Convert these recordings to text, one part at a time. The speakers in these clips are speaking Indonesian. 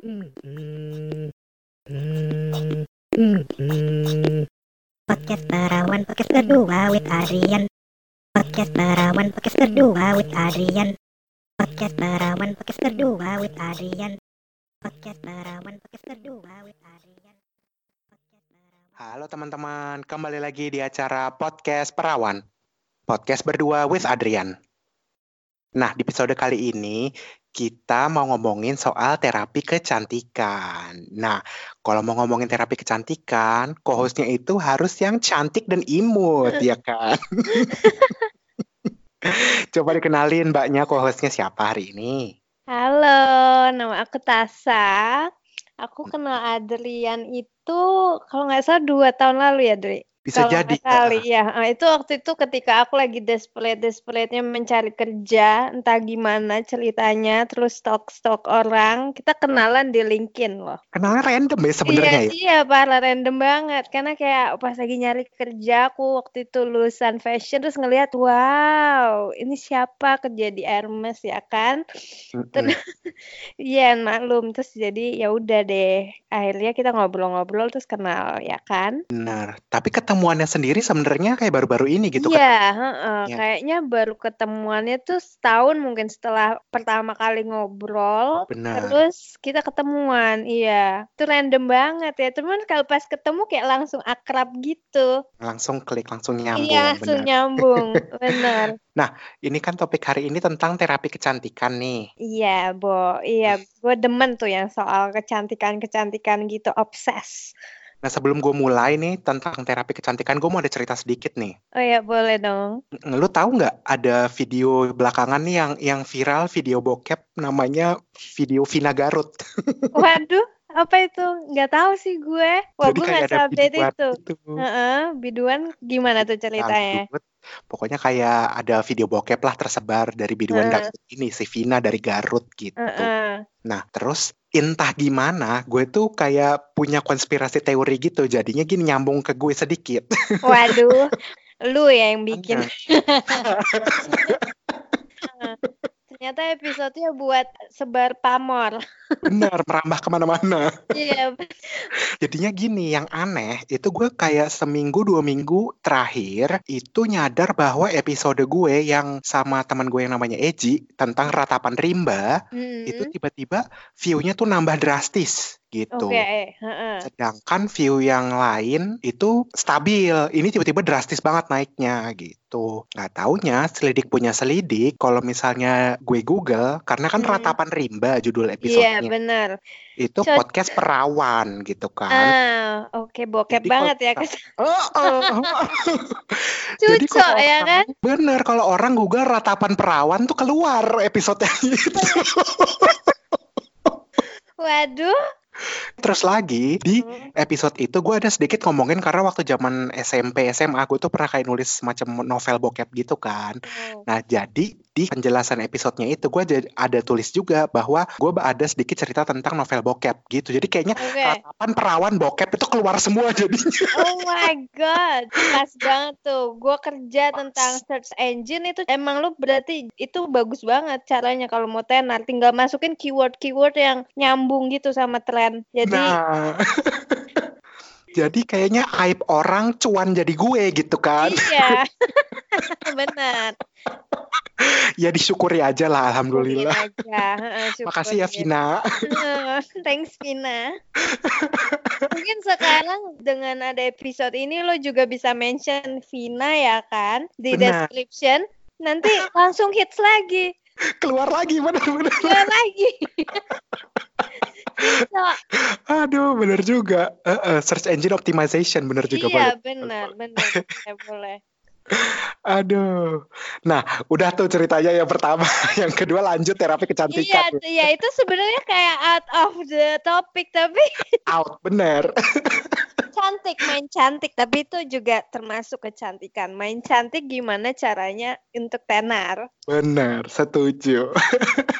Podcast Perawan Podcast kedua with Adrian Podcast Perawan Podcast kedua with Adrian Podcast Perawan Podcast kedua with Adrian Podcast Perawan Podcast kedua with Adrian Halo teman-teman, kembali lagi di acara Podcast Perawan. Podcast berdua with Adrian. Nah, di episode kali ini kita mau ngomongin soal terapi kecantikan. Nah, kalau mau ngomongin terapi kecantikan, co-hostnya itu harus yang cantik dan imut, ya kan? Coba dikenalin mbaknya co-hostnya siapa hari ini? Halo, nama aku Tasa. Aku kenal Adrian itu kalau nggak salah dua tahun lalu ya, Dri. Bisa Kalau jadi. kali ya. Eh, Itu waktu itu ketika aku lagi desperate desperate-nya mencari kerja, entah gimana ceritanya, terus stok-stok orang, kita kenalan di LinkedIn loh. Kenalnya random ya sebenarnya iya, ya. iya, parah random banget. Karena kayak pas lagi nyari kerja, aku waktu itu lulusan fashion terus ngelihat, wow, ini siapa kerja di Hermes ya kan? Mm-mm. Iya, maklum. Terus jadi ya udah deh. Akhirnya kita ngobrol-ngobrol terus kenal ya kan? Benar. Tapi ketemuannya sendiri sebenarnya kayak baru-baru ini gitu kan. Iya, heeh. Iya. Kayaknya baru ketemuannya tuh setahun mungkin setelah pertama kali ngobrol. Benar. Terus kita ketemuan, iya. Itu random banget ya. Cuman kalau pas ketemu kayak langsung akrab gitu. Langsung klik, langsung nyambung. Iya, langsung benar. nyambung. Bener. Ini kan topik hari ini tentang terapi kecantikan nih. Iya, Bo. Iya, gue demen tuh yang soal kecantikan-kecantikan gitu, obses. Nah sebelum gue mulai nih tentang terapi kecantikan, gue mau ada cerita sedikit nih. Oh ya, boleh dong. Ng- Lu tahu nggak ada video belakangan nih yang yang viral video bokep namanya video Vina Garut. Waduh, apa itu? Nggak tahu sih gue. Wah, Jadi gue nggak update itu. gitu. Heeh, biduan gimana tuh ceritanya? Dangdut. Pokoknya kayak ada video bokep lah tersebar dari biduan dangdut ini si Vina dari Garut gitu. Heeh. Nah, terus entah gimana, gue tuh kayak punya konspirasi teori gitu. Jadinya gini nyambung ke gue sedikit. Waduh, lu ya yang bikin. Ternyata episodenya buat sebar pamor. Benar, merambah ke mana-mana. Iya, Jadinya gini, yang aneh itu gue kayak seminggu dua minggu terakhir itu nyadar bahwa episode gue yang sama teman gue yang namanya Eji tentang ratapan rimba itu Mm-mm. tiba-tiba view-nya tuh nambah drastis gitu. Heeh. Sedangkan view yang lain itu stabil. Ini tiba-tiba drastis banget naiknya gitu. Nggak taunya selidik punya selidik. Kalau misalnya gue Google, karena kan Hmm. ratapan rimba judul Iya, episodenya. benar. itu Cocok. podcast perawan gitu kan. Ah, oke, bokep Jadi banget ya. kita- Oh, oh. Jadi Cucok kalau ya orang- kan? Bener, kalau orang Google ratapan perawan tuh keluar episode gitu. Waduh. Terus lagi di Hmm. episode itu gue ada sedikit ngomongin karena waktu zaman SMP SMA gue tuh pernah kayak nulis semacam novel bokep gitu kan. Oh. Nah jadi di penjelasan episodenya itu gue ada tulis juga bahwa gue ada sedikit cerita tentang novel bokep gitu. Jadi kayaknya ratapan perawan bokep itu keluar semua jadinya. Oh my god, pas banget tuh. Gua kerja tentang search engine itu emang lu berarti itu bagus banget caranya kalau mau tenar. Tinggal masukin keyword-keyword yang nyambung gitu sama tren. Jadi Nah, jadi kayaknya aib orang cuan jadi gue gitu kan. iya, benar. Ya disyukuri aja lah, Syukurin alhamdulillah. aja. Heeh, Makasih ya. Vina. Thanks Vina. Mungkin sekarang dengan ada episode ini lo juga bisa mention Vina ya kan di Benar. description. Nanti langsung hits lagi. Keluar lagi bener-bener. Keluar lagi. Bisa. Aduh, bener juga. Eh, eh, search engine optimization bener juga Iya, boleh. benar, benar. Boleh, boleh. Aduh. Nah, udah tuh ceritanya yang pertama. Yang kedua lanjut terapi Iya, kecantikan. iya itu sebenarnya kayak out of the topic tapi Out, bener. cantik, main cantik, tapi itu juga termasuk kecantikan. Main cantik gimana caranya untuk tenar? Bener, setuju.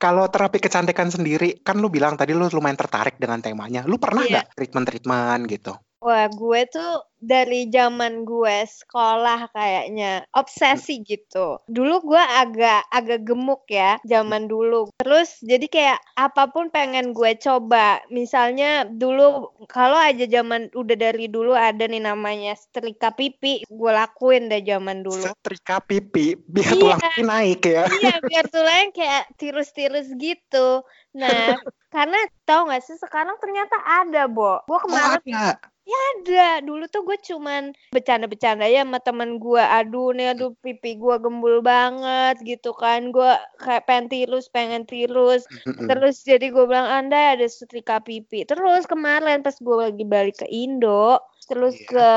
Kalau terapi kecantikan sendiri, kan lu bilang tadi lu lumayan tertarik dengan temanya. Lu pernah Iya. nggak treatment-treatment gitu? Wah, gue tuh dari zaman gue sekolah kayaknya obsesi gitu. Dulu gue agak agak gemuk ya zaman dulu. Terus jadi kayak apa pun pengen gue coba. Misalnya dulu kalau aja zaman udah dari dulu ada nih namanya setrika pipi, gue lakuin deh zaman dulu. Setrika pipi biar Iya. tulang pipi naik ya. Iya, biar tulangnya kayak tirus-tirus gitu. Nah, karena tau gak sih sekarang ternyata ada, Bo. Gue Oh, kemarin ada. ada. Dulu tuh gue cuman bercanda-bercanda ya sama temen gue. Aduh nih, aduh pipi gue gembul banget gitu kan. Gue kayak pengen tirus, pengen tirus. Terus jadi gue bilang, anda ada setrika pipi. Terus kemarin pas gue lagi balik ke Indo, terus Iya. ke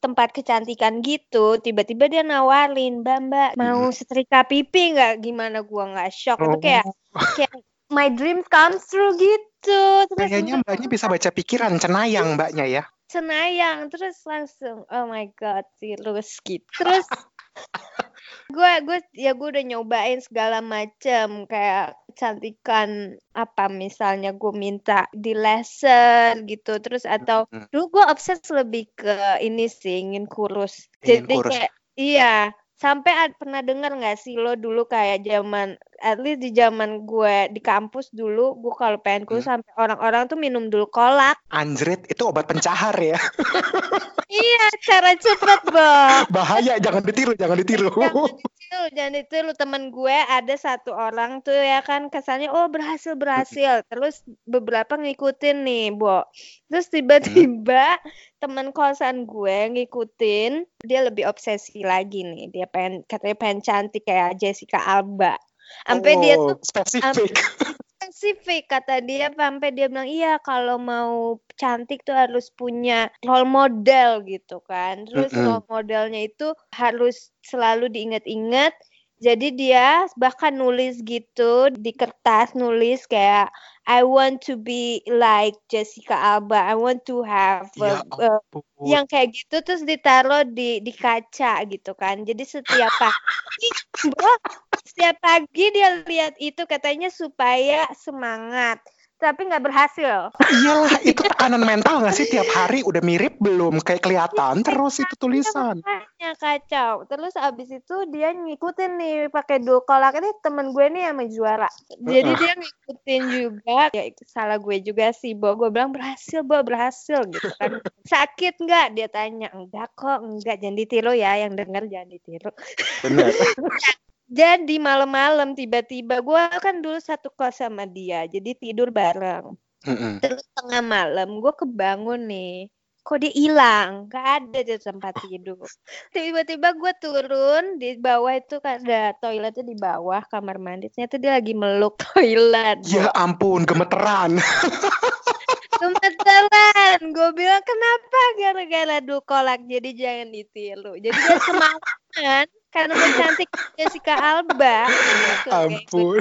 tempat kecantikan gitu, tiba-tiba dia nawarin, Mbak, Mbak, mau setrika pipi nggak? Gimana gue nggak shock? Itu kayak, Oh, kayak my dream comes true gitu. Terus kayaknya mbaknya bisa baca pikiran cenayang mbaknya ya. Senayang terus langsung oh my god tirus gitu terus gue gue ya gue udah nyobain segala macem kayak kecantikan apa misalnya gue minta di laser gitu. Terus atau dulu gue obses lebih ke ini sih ingin kurus. Ingin jadi kurus. kayak iya sampai ad- pernah dengar nggak sih lo dulu kayak zaman at least di zaman gue di kampus dulu gue kalau pengen kurus Hmm. sampai orang-orang tuh minum dulu kolak Anjrit itu obat pencahar ya. Iya, cara cepet, Bo. Bahaya jangan ditiru, jangan ditiru. Jangan ditiru, jangan ditiru. Temen gue ada satu orang tuh ya kan kesannya oh berhasil berhasil. Terus beberapa ngikutin nih, Bo. Terus tiba-tiba temen kosan gue ngikutin, dia lebih obsesi lagi nih. Dia pengen katanya pengen cantik kayak Jessica Alba. Sampai dia Oh, tuh spesifik. Spesifik kata dia sampai dia bilang iya kalau mau cantik tuh harus punya role model gitu kan terus Mm-mm. role modelnya itu harus selalu diingat-ingat jadi dia bahkan nulis gitu di kertas nulis kayak I want to be like Jessica Alba I want to have Ya ampun. yang kayak gitu terus ditaruh di di kaca gitu kan jadi setiap pagi setiap pagi dia lihat itu katanya supaya semangat. Tapi nggak berhasil. Iyalah, itu tekanan mental nggak sih? Tiap hari udah mirip belum kayak kelihatan terus itu tulisan. makanya kacau. Terus abis itu dia ngikutin nih pakai dual kolak ini temen gue nih yang juara. Jadi Heeh. dia ngikutin juga. Ya salah gue juga sih bo. Gue bilang berhasil bo berhasil gitu kan. Sakit nggak? Dia tanya. Enggak kok enggak. Jangan ditiru ya yang denger jangan ditiru. jadi malam-malam tiba-tiba gue kan dulu satu kos sama dia jadi tidur bareng. Terus tengah malam gue kebangun nih. Kok dia hilang? Gak ada di tempat tidur. Tiba-tiba gue turun di bawah itu kan ada toiletnya di bawah kamar mandi. Ternyata dia lagi meluk toilet. Ya ampun, gemeteran. Gemeteran. Gue bilang kenapa? Gara-gara du kolak. Jadi jangan ditiru. Jadi dia semangat karena cantik Jessica Alba. Gitu, kayak ampun.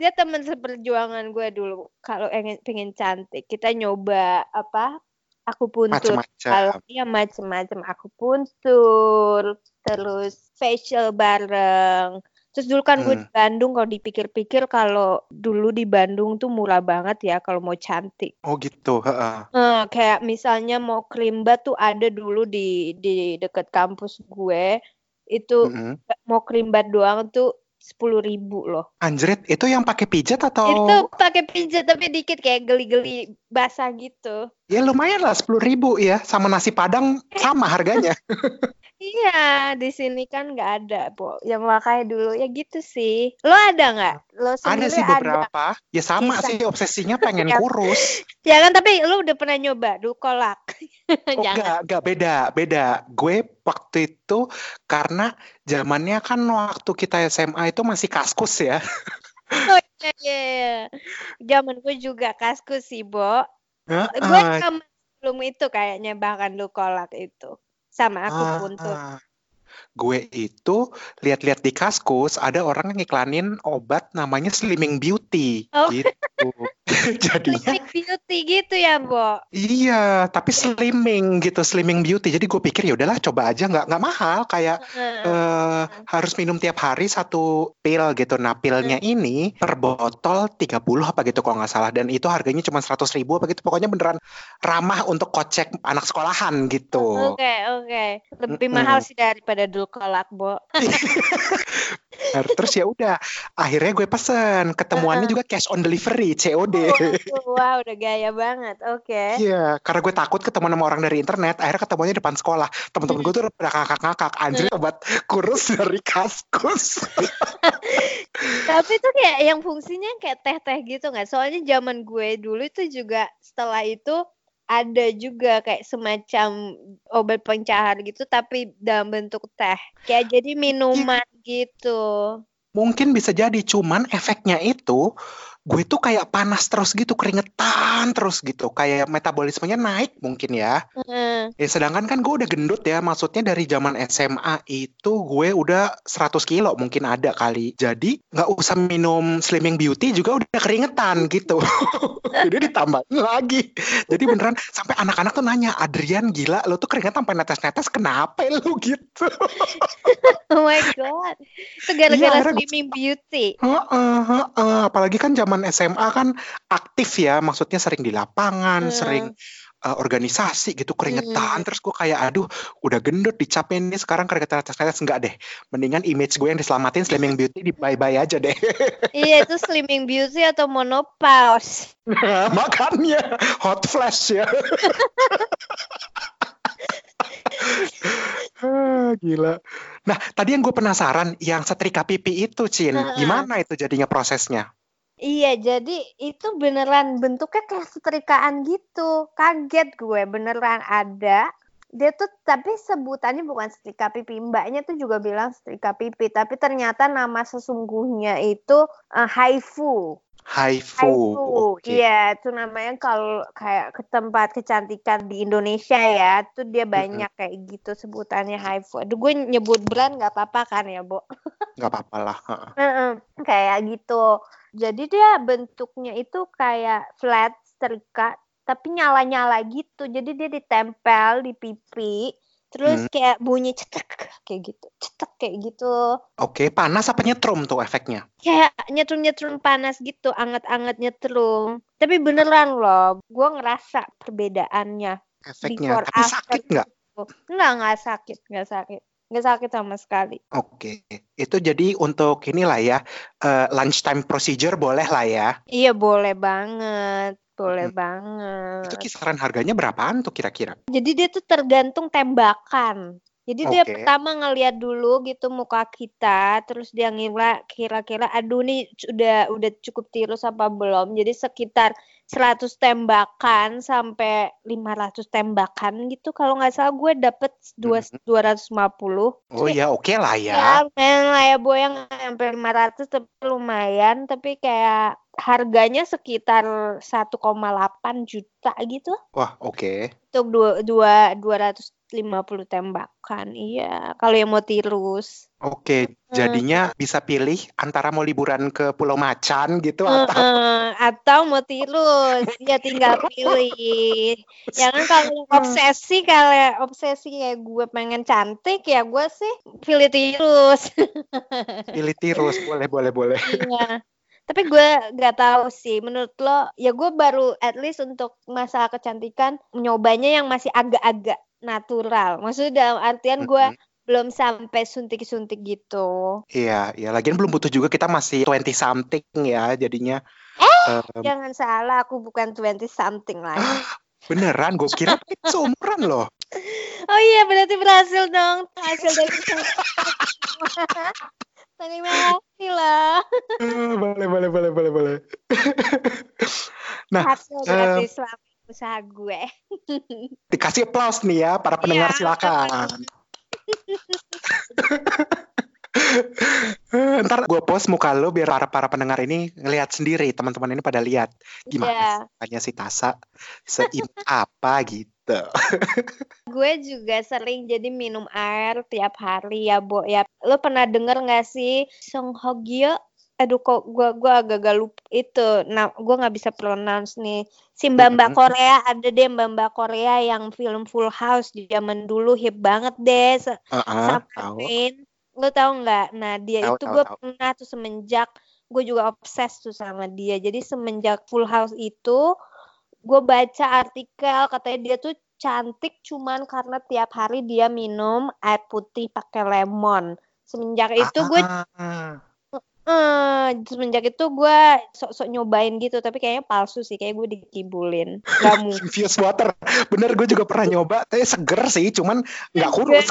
dia teman seperjuangan gue dulu kalau pengen pengen cantik kita nyoba apa aku puntur kalau Macam-macam. iya macem-macem aku puntur terus facial bareng terus dulu kan gue Hmm. di Bandung kalau dipikir-pikir kalau dulu di Bandung tuh murah banget ya kalau mau cantik Oh gitu, heeh. Eh, kayak misalnya mau krim bat tuh ada dulu di di dekat kampus gue itu Mm-mm. mau krim bat doang tuh sepuluh ribu loh Anjrit, itu yang pakai pijat atau Itu pakai pijat tapi dikit kayak geli-geli basah gitu. ya lumayan lah sepuluh ribu ya sama nasi padang sama harganya. Iya, di sini kan nggak ada, Bo. Yang makanya dulu ya gitu sih. Lo ada nggak? Lo Ada sendiri sih ada? beberapa. Ya sama Bisa. sih obsesinya pengen Ya. kurus. Ya kan, tapi lo udah pernah nyoba dulu kolak. Oh, Jangan. enggak, enggak beda, beda. Gue waktu itu karena zamannya kan waktu kita SMA itu masih kaskus ya. Oh iya, iya. Zaman gue juga kaskus sih, Bo. Gue Heeh. sama sebelum itu kayaknya bahkan lu kolak itu. Sama aku Ah, puntur. ah. Gue itu lihat-lihat di Kaskus ada orang yang iklanin obat namanya Slimming Beauty Oh. gitu. Jadinya Slimming beauty gitu ya, Bo. iya, tapi slimming gitu, Slimming Beauty. Jadi gue pikir ya udahlah coba aja nggak nggak mahal kayak eh harus minum tiap hari satu pil gitu. Nah, pilnya ini per botol 30 apa gitu kalau nggak salah dan itu harganya cuma 100 ribu apa gitu. Pokoknya beneran ramah untuk kocek anak sekolahan gitu. Oke, oke. Lebih Mm-mm. mahal sih daripada dulu kolak, Bo. Nah, terus ya udah, akhirnya gue pesen. Ketemuannya juga cash on delivery, COD. Wah, udah gaya banget. Oke. Iya, karena gue takut ketemu sama orang dari internet, akhirnya ketemunya depan sekolah. Temen-temen gue tuh udah ngakak-ngakak, anjir obat kurus dari kaskus. Tapi itu kayak yang fungsinya kayak teh-teh gitu nggak? Soalnya zaman gue dulu itu juga setelah itu ada juga kayak semacam obat pencahar gitu tapi dalam bentuk teh. Kayak jadi minuman gitu. Mungkin bisa jadi, cuman efeknya itu gue tuh kayak panas terus gitu, keringetan terus gitu, kayak metabolismenya naik mungkin ya. Heeh. Ya, sedangkan kan gue udah gendut ya, maksudnya dari zaman SMA itu gue udah 100 kilo mungkin ada kali. Jadi nggak usah minum Slimming Beauty juga udah keringetan gitu. Jadi ditambahin lagi. Jadi beneran sampai anak-anak tuh nanya, Adrian gila lo tuh keringetan sampai netes-netes, kenapa lo gitu? Oh my god. Itu gara-gara gue- slimming beauty. Heeh, heeh. Apalagi kan zaman SMA kan aktif ya, maksudnya sering di lapangan, Hmm. sering uh, organisasi gitu keringetan. Terus gue kayak aduh udah gendut dicapin nih sekarang keringetan atas atas enggak deh. Mendingan image gue yang diselamatin Slimming Beauty di bye bye aja deh. Iya itu slimming beauty atau monopause. Makanya hot flash ya. Ah, Gila. Nah, tadi yang gue penasaran, yang setrika pipi itu, Cin, gimana itu jadinya prosesnya? Iya, jadi itu beneran bentuknya kayak setrikaan gitu. Kaget gue, beneran ada. Dia tuh tapi sebutannya bukan setrika pipi. Mbaknya tuh juga bilang setrika pipi, tapi ternyata nama sesungguhnya itu eh, haifu. Haifu. Haifu. Oke. Iya, itu namanya kalau kayak ke tempat kecantikan di Indonesia ya, tuh dia banyak kayak gitu sebutannya haifu. Aduh, gue nyebut brand nggak apa-apa kan ya, Bo? Nggak apa-apa lah. kayak gitu. Jadi dia bentuknya itu kayak flat setrika tapi nyala-nyala gitu. Jadi dia ditempel di pipi, terus Hmm. kayak bunyi cetek kayak gitu. Cetek kayak gitu. Oke, panas apa nyetrum tuh efeknya? Kayak nyetrum-nyetrum panas gitu, anget-anget nyetrum. Tapi beneran loh, gua ngerasa perbedaannya. Efeknya. Before, Tapi sakit nggak? gitu. Enggak, enggak sakit, enggak sakit. Enggak sakit sama sekali. Oke. Itu jadi untuk inilah ya, eh, lunchtime procedure boleh lah ya. Iya, boleh banget. Boleh Hmm. banget. Itu kisaran harganya berapaan tuh kira-kira? Jadi dia tuh tergantung tembakan. Jadi dia Oke. pertama ngeliat dulu gitu muka kita, terus dia ngira kira-kira aduh nih udah udah cukup tirus apa belum. Jadi sekitar 100 tembakan sampai 500 tembakan gitu. Kalau nggak salah gue dapet dua Mhm. 250. Oh ya, oke lah Ya, ya. lumayan lah ya Bu yang sampai 500 tapi lumayan tapi kayak harganya sekitar 1,8 juta gitu Wah, oke. untuk dua, dua, 250 tembakan. Iya, kalau yang mau tirus. Oke, Hmm. jadinya bisa pilih antara mau liburan ke Pulau Macan gitu atau Heeh, atau mau tirus, ya tinggal pilih. Ya kan kalau yang obsesi kalau obsesi kayak gue pengen cantik ya gue sih pilih tirus. pilih tirus. Boleh, boleh, boleh. Iya. Tapi gue nggak tahu sih. Menurut lo, ya gue baru at least untuk masalah kecantikan nyobanya yang masih agak-agak natural. Maksudnya dalam artian gue Mhm. belum sampai suntik-suntik gitu. Iya, iya. Lagian belum butuh juga kita masih 20 something ya, jadinya. Eh, em, Jangan salah, aku bukan 20 something lagi. beneran, gue kira seumuran loh. Oh iya, berarti berhasil dong. Hasil dari Terima kasih. Eh, boleh, boleh, boleh, boleh, boleh. Nah, Hasil dari selama usaha gue. dikasih applause nih ya, para pendengar Iya. silakan. Ntar gue post muka lo biar para para pendengar ini ngelihat sendiri, teman-teman ini pada lihat Iya. gimana sih mukanya si Tasa seimut apa gitu. Gue juga sering jadi minum air tiap hari ya, Bo. Ya, lo pernah denger nggak sih Song Hogyo? Aduh kok gua gua agak-agak lupa itu. Nah, gua nggak bisa pronounce nih. Si Mbak-mbak Mhm. Korea ada deh Mbak-mbak Korea yang film Full House di zaman dulu hip banget deh sama tahu. Rain. Lo tau nggak? Nah, dia Tahu, itu gue pernah tuh semenjak gue juga obses tuh sama dia. Jadi semenjak Full House itu gue baca artikel katanya dia tuh cantik cuman karena tiap hari dia minum air putih pakai lemon. Semenjak itu gue Ah, eh semenjak itu gue sok-sok nyobain gitu tapi kayaknya palsu sih kayak gue dikibulin. Mungkin. infused water. Bener, gue juga pernah nyoba. Tapi seger sih, cuman nggak kurus.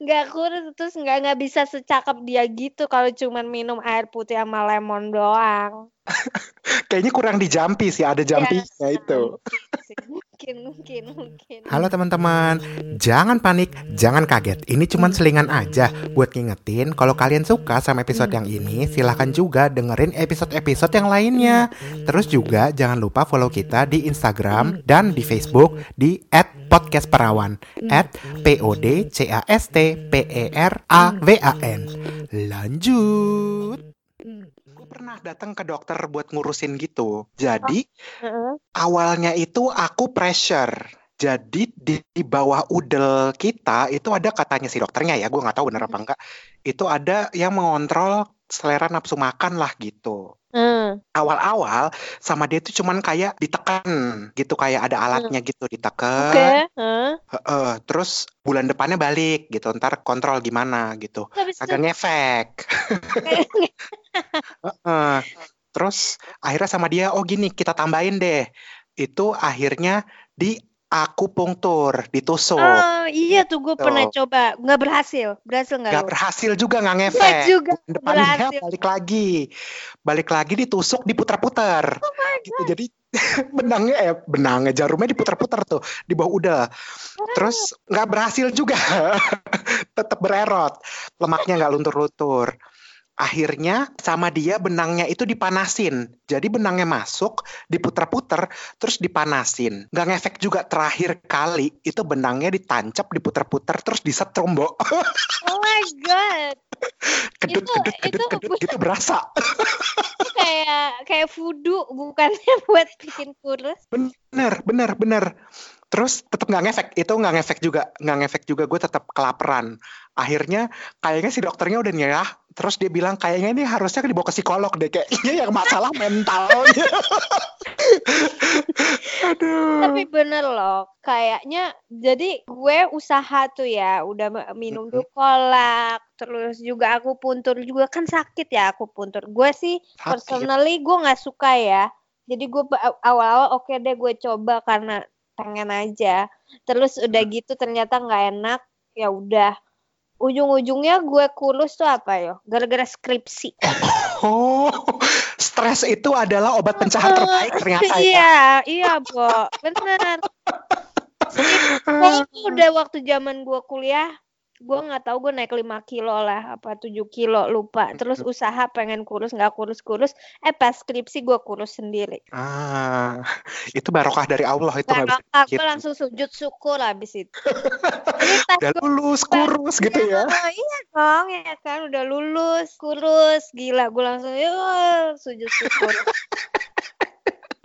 nggak kurus terus nggak nggak bisa secakep dia gitu kalau cuman minum air putih sama lemon doang. Kayaknya kurang dijampi sih, ada jampinya itu. Mungkin mungkin mungkin. Halo teman-teman, jangan panik, jangan kaget. Ini cuman selingan aja buat ngingetin kalau kalian suka sama episode yang ini, silahkan juga dengerin episode-episode yang lainnya. Terus juga jangan lupa follow kita di Instagram dan di Facebook di @podcastperawan p o d c a s t p e r a w a n. Lanjut. Pernah datang ke dokter buat ngurusin gitu. Jadi Heeh. awalnya itu aku pressure. Jadi di, di bawah udel kita itu ada katanya si dokternya ya, gue nggak tahu bener apa enggak. Itu ada yang mengontrol selera nafsu makan lah gitu. Hmm. Awal-awal sama dia tuh cuman kayak ditekan gitu, kayak ada alatnya gitu Oke. ditekan. Heeh. Heeh, terus bulan depannya balik gitu, ntar kontrol gimana gitu. Habis itu Agak ngefek. Heeh. Terus akhirnya sama dia, oh gini kita tambahin deh. Itu akhirnya di akupunktur, ditusuk. Oh iya tuh gue pernah coba nggak berhasil berhasil nggak Gak lo? berhasil juga nggak Nggak ngefek. juga Depannya berhasil. balik lagi. Balik lagi ditusuk, diputar-putar. gitu. Jadi benangnya eh benangnya jarumnya diputar-putar tuh di bawah udah. Terus nggak berhasil juga. Tetap bererot. Lemaknya nggak luntur-luntur. Akhirnya sama dia benangnya itu dipanasin. Jadi benangnya masuk, diputar-putar, terus dipanasin. Nggak ngefek juga terakhir kali itu benangnya ditancap, diputar-putar, terus disetrum, Bo. Oh my god, Kedut, Itu- kedut, kedut, itu kedut, gitu berasa. itu kayak kayak voodoo bukannya buat bikin kurus. Bener, bener, bener. Terus tetap nggak ngefek, itu nggak ngefek juga, nggak ngefek juga. Gue tetap kelaparan. Akhirnya kayaknya si dokternya udah nyerah. Terus dia bilang kayaknya ini harusnya dibawa ke psikolog deh. Kayaknya yang masalah mentalnya. Aduh. Tapi bener loh, kayaknya jadi gue usaha tuh ya, udah minum dukolak, terus juga aku puntur juga kan sakit ya aku puntur. Gue sih Sakit. personally gue nggak suka ya. Jadi gue awal-awal oke deh gue coba karena pengen aja. Terus udah gitu ternyata nggak enak, ya udah. Ujung-ujungnya gue kurus tuh apa ya? Gara-gara skripsi. Oh, stres itu adalah obat pencahar terbaik ternyata ya. Iya, iya, Bo. Bener. Skripsi udah waktu zaman gua kuliah, gua nggak tahu gue naik 5 kilo lah, apa 7 kilo lupa. Terus usaha pengen kurus nggak kurus-kurus, eh pas skripsi gua kurus sendiri. Ah, itu barokah dari Allah itu Barokah, gue langsung sujud syukur habis itu. Udah gua lulus, kurus gitu ya. Iya, iya dong, ya kan udah lulus, kurus, gila. Gue langsung ya sujud syukur.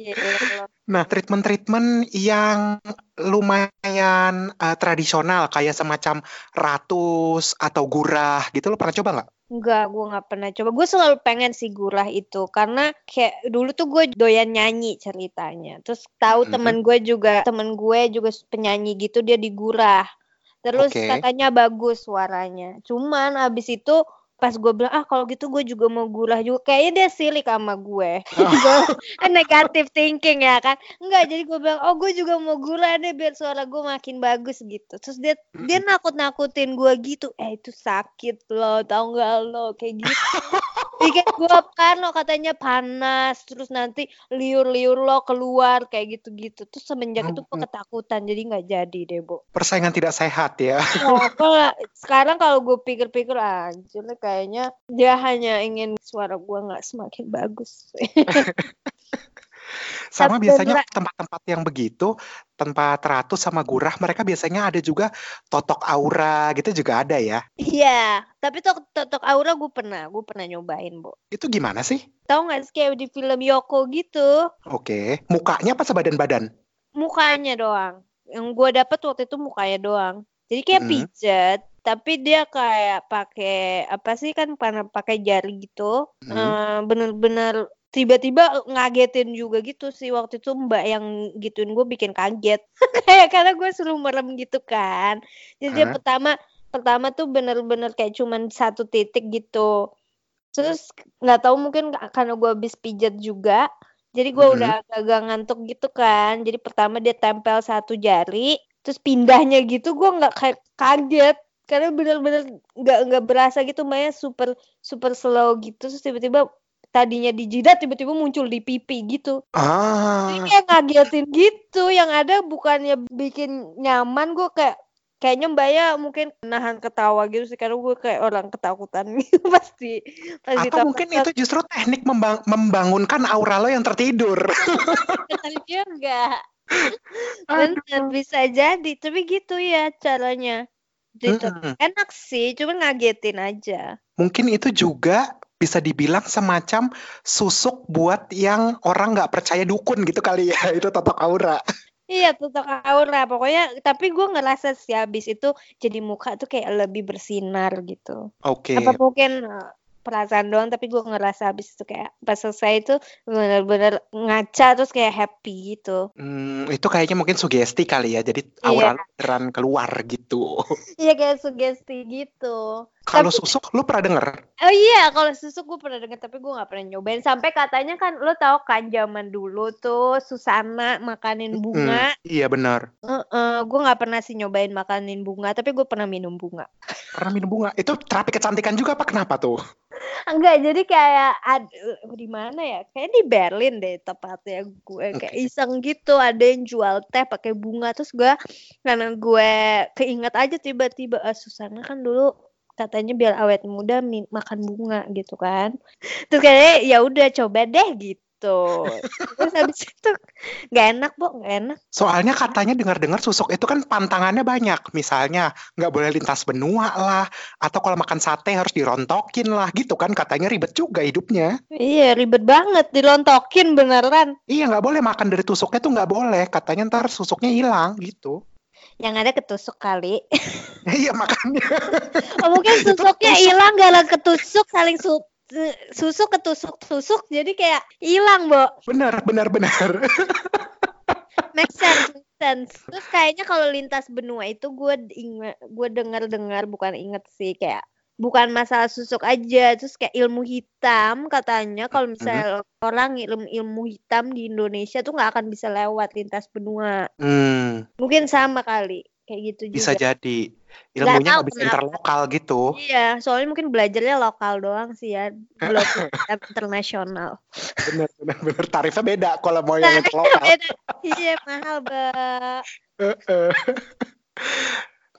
Gila. Nah, treatment-treatment yang lumayan eh, tradisional kayak semacam ratus atau gurah gitu lo pernah coba nggak? Enggak, gue nggak pernah coba. Gue selalu pengen si gurah itu karena kayak dulu tuh gue doyan nyanyi ceritanya. Terus tahu Mhm. temen gue juga, temen gue juga penyanyi gitu dia di gurah. Terus Oke. katanya bagus suaranya. Cuman abis itu pas gue bilang ah kalau gitu gue juga mau gurah juga. Kayaknya dia silik sama gue. Gua- negatif thinking ya kan? Enggak jadi gue bilang oh gue juga mau gurah deh biar suara gue makin bagus gitu. Terus dia dia nakut nakutin gue gitu eh itu sakit loh tau nggak lo kayak gitu bikin gue kan lo katanya panas terus nanti liur-liur lo keluar kayak gitu-gitu terus semenjak itu Hmm. ketakutan jadi nggak jadi deh bu Persaingan tidak sehat ya. Nah, kalau- sekarang kalau gue pikir-pikir anjir nih kayaknya dia hanya ingin suara gue nggak semakin bagus Sama Tapi biasanya tempat-tempat yang begitu, tempat ratu sama gurah, mereka biasanya ada juga totok aura gitu juga ada ya. Iya, tapi tok totok aura gue pernah, gue pernah nyobain, Bu. Itu gimana sih? Tahu nggak sih kayak di film Yoko gitu, Oke, mukanya apa sebadan-badan? mukanya doang. Yang gue dapet waktu itu mukanya doang. Jadi kayak Mm. pijet, tapi dia kayak pakai apa sih kan pernah pakai jari gitu. Mm. Eh, bener-bener tiba-tiba ngagetin juga gitu sih waktu itu mbak yang gituin gue bikin kaget. Kayak karena gue suruh merem gitu kan. Jadi Hah? pertama pertama tuh bener-bener kayak cuman satu titik gitu. Terus nggak tahu mungkin karena gue habis pijat juga jadi gue Mhm. udah agak ngantuk gitu kan. Jadi pertama dia tempel satu jari terus pindahnya gitu gue nggak kayak kaget. Karena bener-bener nggak nggak berasa gitu mbaknya super super slow gitu. Terus tiba-tiba tadinya di jidat tiba-tiba muncul di pipi gitu. Ah, jadi kayak ngagetin gitu yang ada bukannya bikin nyaman gue kayak kayaknya mbaknya mungkin nahan ketawa gitu sih karena gue kayak orang ketakutan gitu pasti pasti atau mungkin itu justru teknik membang- membangunkan aura lo yang tertidur. Juga bener bisa jadi. Tapi gitu ya caranya. Gitu. Mm-mm. enak sih cuma ngagetin aja. Mungkin itu juga bisa dibilang semacam susuk buat yang orang nggak percaya dukun gitu kali ya itu totok aura. Iya tutup aura pokoknya tapi gue ngerasa sih habis itu jadi muka tuh kayak lebih bersinar gitu Oke. apa mungkin eh, perasaan doang tapi gue ngerasa habis itu kayak pas selesai itu bener-bener ngaca terus kayak happy gitu Hmm, itu kayaknya mungkin sugesti kali ya. Jadi Iya. aura beneran keluar gitu. iya kayak sugesti gitu Kalau susuk lu pernah denger? oh iya kalau susuk gue pernah denger tapi gue nggak pernah nyobain sampai katanya kan lo tau kan zaman dulu tuh Susana makanin bunga Hmm, iya benar. gue nggak pernah sih nyobain makanin bunga tapi gue pernah minum bunga Pernah minum bunga. Itu terapi kecantikan juga apa kenapa tuh? Enggak, jadi kayak ad, di mana ya? Kayak di Berlin deh tepatnya gue kayak Oke. iseng gitu ada yang jual teh pakai bunga terus gue karena gue keinget aja tiba-tiba ah, Susana kan dulu katanya biar awet muda makan bunga gitu kan. Terus kayaknya ya udah coba deh gitu. Terus habis itu nggak enak, Bu, nggak enak. Soalnya katanya dengar-dengar susuk itu kan pantangannya banyak. Misalnya nggak boleh lintas benua lah, atau kalau makan sate harus dirontokin lah gitu kan. Katanya ribet juga hidupnya. Iya, ribet banget dilontokin beneran. Iya nggak boleh makan dari tusuknya tuh nggak boleh. Katanya ntar susuknya hilang gitu. Yang ada ketusuk kali. Iya makanya. Oh, mungkin susuknya hilang gara ketusuk saling su susuk ketusuk tusuk jadi kayak hilang, Bo. Benar, benar, benar. Make sense, make sense. Terus kayaknya kalau lintas benua itu gue ingat gue dengar-dengar bukan inget sih kayak bukan masalah susuk aja terus kayak ilmu hitam katanya kalau misalnya orang ilmu ilmu hitam di Indonesia tuh nggak akan bisa lewat lintas benua Hmm, mungkin sama kali kayak gitu juga bisa jadi. Ilmunya nggak bisa interlokal gitu. Iya, soalnya mungkin belajarnya lokal doang sih ya, belum internasional. Benar, benar, benar. Tarifnya beda kalau mau yang interlokal. Beda. Iya, mahal, Mbak.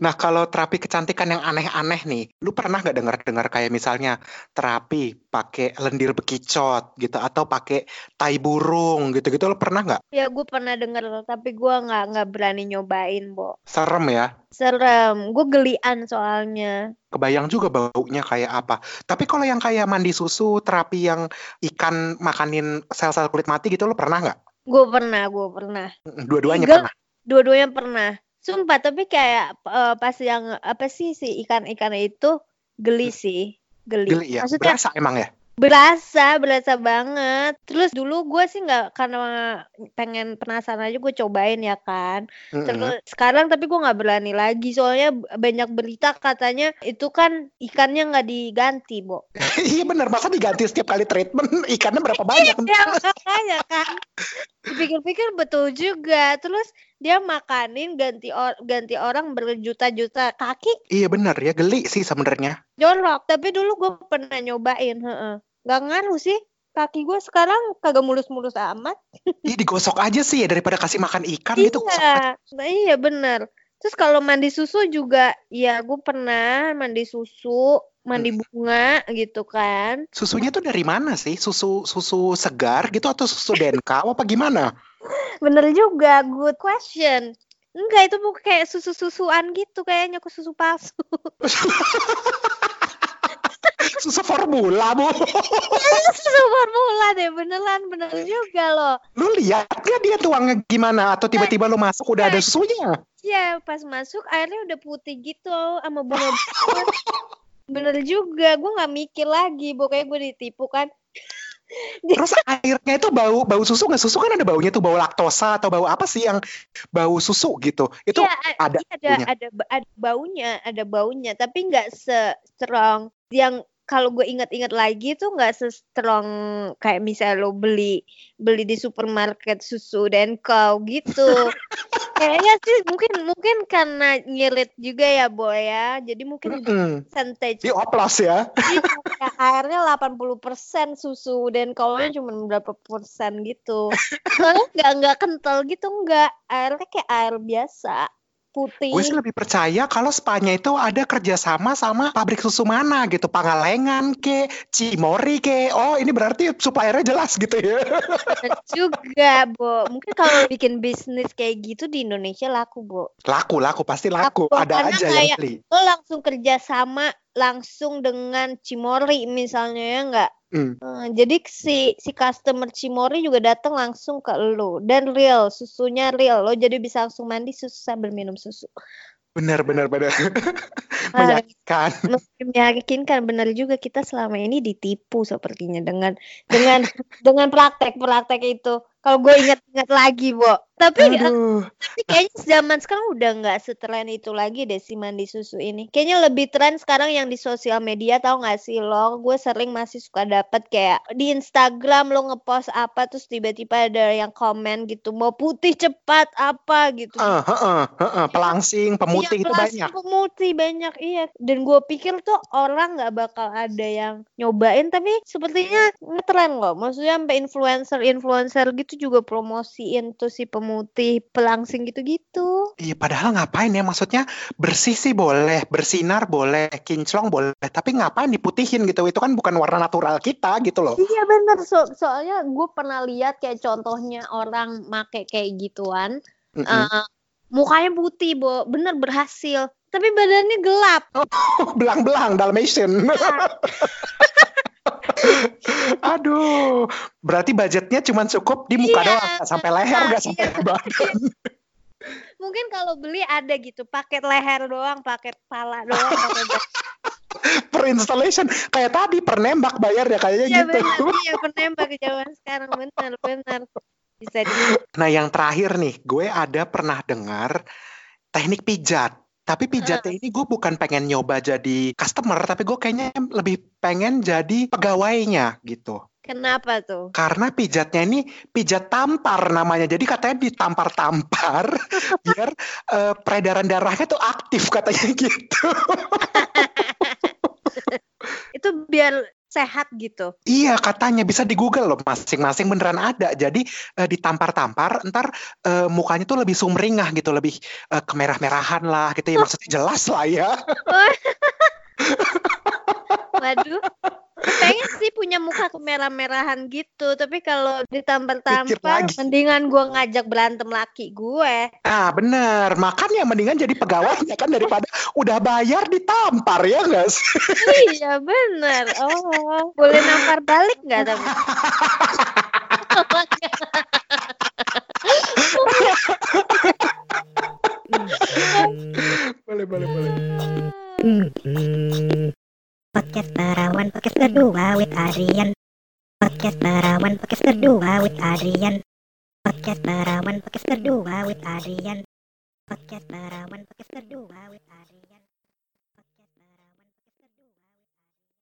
Nah, kalau terapi kecantikan yang aneh-aneh nih, lu pernah nggak dengar-dengar kayak misalnya terapi pakai lendir bekicot gitu atau pakai tai burung gitu-gitu lu pernah nggak? Ya, gue pernah denger, tapi gue nggak nggak berani nyobain, Bo. Serem ya. Serem, gue gelian soalnya. Kebayang juga baunya kayak apa. Tapi kalau yang kayak mandi susu, terapi yang ikan makanin sel-sel kulit mati gitu lu pernah nggak? Gue pernah, gue pernah. Dua-duanya pernah. Dua-duanya pernah. Sumpah, tapi kayak eh, pas yang apa sih si ikan-ikan itu geli sih, geli. Geli ya. Maksudnya Berasa emang ya? Berasa, berasa banget. Terus dulu gue sih nggak karena pengen penasaran aja gue cobain ya kan. Mm-mm. Terus sekarang tapi gue nggak berani lagi soalnya banyak berita katanya itu kan ikannya nggak diganti, Bo. iya bener, masa diganti setiap kali treatment ikannya berapa banyak? Ya makanya kan. Dipikir-pikir betul juga. Terus dia makanin ganti or- ganti orang berjuta-juta kaki Iya bener ya, geli sih sebenarnya. jorok. Tapi dulu gue pernah nyobain, heeh. Gak ngaruh sih. Kaki gue sekarang kagak mulus-mulus amat. Ih digosok aja sih ya daripada kasih makan ikan gitu. Iya, nah, iya bener. Terus kalau mandi susu juga, ya gue pernah mandi susu. mandi bunga gitu kan. Susunya tuh dari mana sih? Susu susu segar gitu atau susu denka apa gimana? Bener juga, good question. Enggak, itu bukan kayak susu-susuan gitu kayaknya aku susu palsu. susu formula, Bu. susu formula deh, beneran bener juga loh. Lu lihat gak dia tuangnya gimana atau tiba-tiba lu masuk udah ada susunya? Iya, pas masuk airnya udah putih gitu sama bunga Bener juga, gue nggak mikir lagi, pokoknya gue ditipu kan. Terus airnya itu bau bau susu nggak? Susu kan ada baunya tuh bau laktosa atau bau apa sih yang bau susu gitu? Itu Iya, ada iya, ada, ada ada baunya, ada baunya, tapi nggak se strong yang kalau gue ingat-ingat lagi tuh nggak se-strong kayak misalnya lo beli beli di supermarket susu dan kau gitu. Kayaknya sih mungkin mungkin karena ngirit juga ya boy ya. Jadi mungkin Mm-mm. percentage Di oplos ya. Iya, airnya 80% susu dan kalornya cuma berapa persen gitu. Soalnya nggak nggak kental gitu nggak. Airnya kayak air biasa putih. Gue sih lebih percaya kalau Spanya itu ada kerjasama sama pabrik susu mana gitu, Pangalengan ke, Cimori ke. Oh ini berarti suppliernya jelas gitu ya. Bener juga, Bo. Mungkin kalau bikin bisnis kayak gitu di Indonesia laku, Bo. Laku, laku pasti laku. Laku, Ada karena aja yang beli. Lo langsung kerja sama langsung dengan Cimori misalnya ya nggak? Hmm. Eh, jadi si si customer Cimori juga datang langsung ke lo dan real susunya real lo jadi bisa langsung mandi susu sambil minum susu. Bener, bener, bener. Ah, Meyakinkan. meyakinkan benar juga kita selama ini ditipu sepertinya dengan dengan dengan praktek-praktek itu. Kalau gue ingat-ingat lagi, Bo. Tapi Aduh. tapi kayaknya zaman sekarang udah nggak setren itu lagi deh si mandi susu ini. Kayaknya lebih tren sekarang yang di sosial media tahu nggak sih lo? Gue sering masih suka dapat kayak di Instagram lo ngepost apa terus tiba-tiba ada yang komen gitu mau putih cepat apa gitu. Eh, heeh, heeh, pelangsing, pemutih Iya, itu plastik banyak. Pemutih banyak iya. Dan gue pikir tuh orang nggak bakal ada yang nyobain tapi sepertinya ngetren loh. Maksudnya sampai influencer-influencer gitu juga promosiin tuh si pemutih pelangsing gitu-gitu. Iya, padahal ngapain ya? Maksudnya bersih sih boleh, bersinar boleh, kinclong boleh, tapi ngapain diputihin gitu? Itu kan bukan warna natural kita gitu loh. Iya bener so soalnya gue pernah lihat kayak contohnya orang make kayak gituan Mm-mm. eh, mukanya putih bo bener berhasil tapi badannya gelap Belang-belang Dalmatian. Aduh, berarti budgetnya cuma cukup di muka Iya, doang, nggak sampai leher, nggak sampai iya. badan. mungkin kalau beli ada gitu paket leher doang paket pala doang paket Per installation, kayak tadi per nembak bayar ya kayaknya Iya gitu. benar, iya penembak zaman sekarang benar benar bisa di Nah, yang terakhir nih, gue ada pernah dengar teknik pijat. Tapi pijatnya ini gue bukan pengen nyoba jadi customer, tapi gue kayaknya lebih pengen jadi pegawainya gitu. kenapa tuh? Karena pijatnya ini pijat tampar namanya. Jadi katanya ditampar-tampar biar eh, peredaran darahnya tuh aktif katanya gitu. Itu biar sehat gitu. Iya katanya bisa di Google loh masing-masing beneran ada. Jadi eh, ditampar-tampar ntar eh, mukanya tuh lebih sumringah gitu, lebih eh, kemerah-merahan lah gitu ya maksudnya jelas lah ya. Waduh. Pengen sih punya muka kemerah-merahan gitu, tapi kalau ditampar-tampar mendingan gue ngajak berantem laki gue. Ah bener, makanya mendingan jadi pegawainya kan daripada udah bayar ditampar ya nggak sih? iya bener. Oh, boleh nampar balik nggak tapi? Boleh boleh boleh. Podcast Perawan Podcast kedua with Adrian. Podcast Perawan Podcast kedua with Adrian. Podcast Perawan Podcast kedua with Adrian. Podcast Perawan Podcast kedua with Adrian